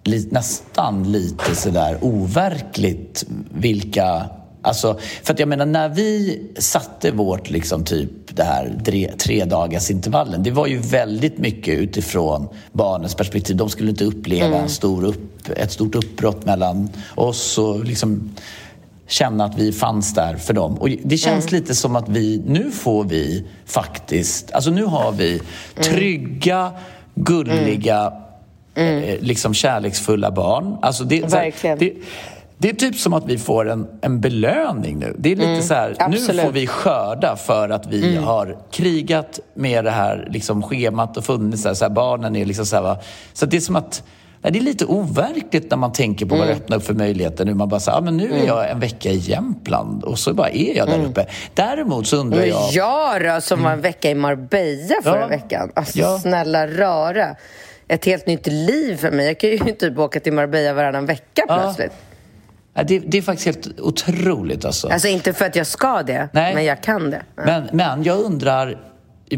li nästan lite sådär overkligt vilka Alltså, för att jag menar, när vi satte vårt liksom typ det här tre, tre dagars intervallen, det var ju väldigt mycket utifrån barnens perspektiv. De skulle inte uppleva mm. en stor upp, ett stort uppbrott mellan oss och liksom känna att vi fanns där för dem. Och det känns mm. lite som att vi, nu får vi faktiskt, alltså nu har vi mm. trygga, gulliga, mm. eh, liksom kärleksfulla barn. Alltså det, Verkligen. Det, det är typ som att vi får en, en belöning nu. Det är lite mm, så här, absolut. nu får vi skörda för att vi mm. har krigat med det här liksom, schemat och funnits där. Så här, barnen är liksom så här, va? Så det är som att Nej, det är lite overkligt när man tänker på vad det mm. öppnar upp för möjligheter nu. Man bara säger, ah, men nu är mm. jag en vecka i Jämtland och så bara är jag där mm. uppe. Däremot så undrar jag... Men jag då, som var en vecka i Marbella förra ja. veckan. Alltså ja. snälla rara. Ett helt nytt liv för mig. Jag kan ju (laughs) typ åka till Marbella varannan vecka plötsligt. Ja. Det, det, är faktiskt helt otroligt. Alltså. alltså inte för att jag ska det, Nej. men jag kan det. Ja. Men, men jag undrar,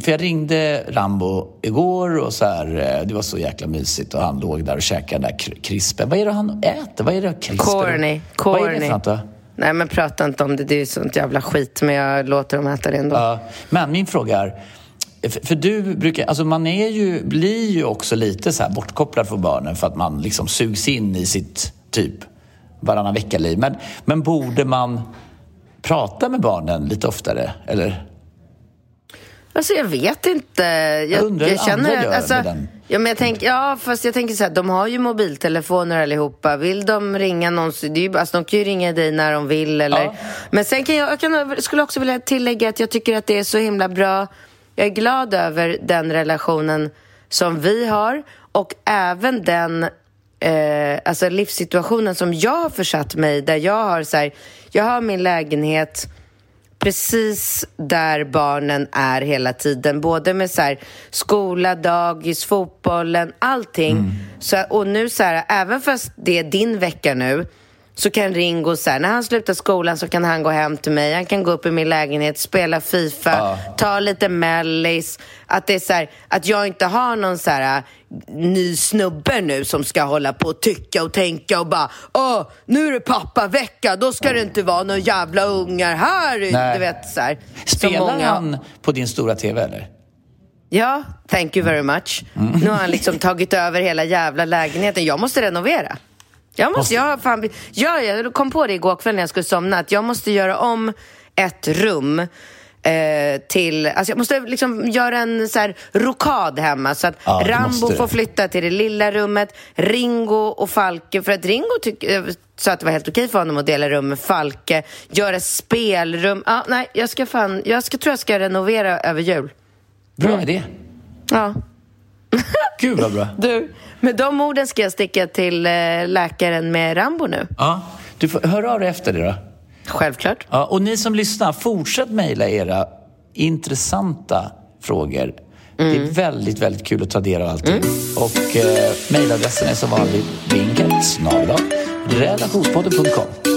för jag ringde Rambo igår och så här, eh, det var så jäkla mysigt och han låg där och käkade den där krispen. Vad är det han äter? Vad är det krispen? Corny. Corny. Vad är det för något då? Nej, men prata inte om det. Det är ju sånt jävla skit, men jag låter dem äta det ändå. Ja, men min fråga är, för du brukar, alltså man är ju, blir ju också lite så här bortkopplad från barnen för att man liksom sugs in i sitt typ varannan vecka-liv. Men, men borde man prata med barnen lite oftare, eller? Alltså jag vet inte. Jag, jag undrar jag känner, andra gör alltså, med den. Ja, men jag tänk, ja, fast jag tänker så här, de har ju mobiltelefoner allihopa. Vill de ringa någon, det är ju, alltså, de kan ju ringa dig när de vill. Eller, ja. Men sen kan jag, jag kan, skulle också vilja tillägga att jag tycker att det är så himla bra. Jag är glad över den relationen som vi har och även den eh, alltså livssituationen som jag har försatt mig där jag har så här, jag har min lägenhet precis där barnen är hela tiden. Både med så här, skola, dagis, fotbollen, allting. Mm. Så, och nu så här, även fast det är din vecka nu så kan Ringo, så här, när han slutar skolan så kan han gå hem till mig. Han kan gå upp i min lägenhet, spela Fifa, ah. ta lite mellis. Att det är så här, att jag inte har någon så här äh, ny snubbe nu som ska hålla på och tycka och tänka och bara Åh, nu är det pappavecka, då ska det inte vara några jävla ungar här. Nej. Du vet, så här. Spelar många... han på din stora TV eller? Ja, thank you very much. Mm. Nu har han liksom tagit över hela jävla lägenheten. Jag måste renovera. Jag måste, jag, fan, ja, jag kom på det igår kväll när jag skulle somna, att jag måste göra om ett rum eh, till, alltså jag måste liksom göra en så här rokad hemma så att ja, Rambo får flytta till det lilla rummet, Ringo och Falke, för att Ringo tyck, eh, sa att det var helt okej för honom att dela rum med Falke, göra spelrum. Ja, nej, jag ska fan, jag ska, tror jag ska renovera över jul. Bra idé. Ja. Gud vad bra. Du, med de orden ska jag sticka till eh, läkaren med Rambo nu. Ja, du får höra av dig efter det då. Självklart. Ja, och ni som lyssnar, fortsätt mejla era intressanta frågor. Mm. Det är mm. väldigt, väldigt kul att ta del av allting. Mm. Och eh, mejladressen är som vanligt vinket redaktionspodden.com.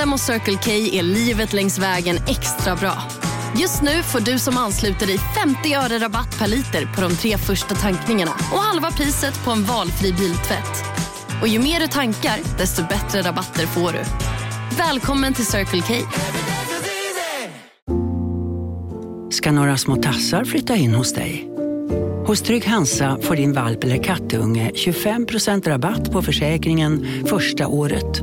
medlem hos Circle K är livet längs vägen extra bra. Just nu får du som ansluter dig 50 öre rabatt per liter på de tre första tankningarna och halva priset på en valfri biltvätt. Och ju mer du tankar, desto bättre rabatter får du. Välkommen till Circle K. Ska några små tassar flytta in hos dig? Hos Trygg Hansa får din valp eller kattunge 25% rabatt på försäkringen första året.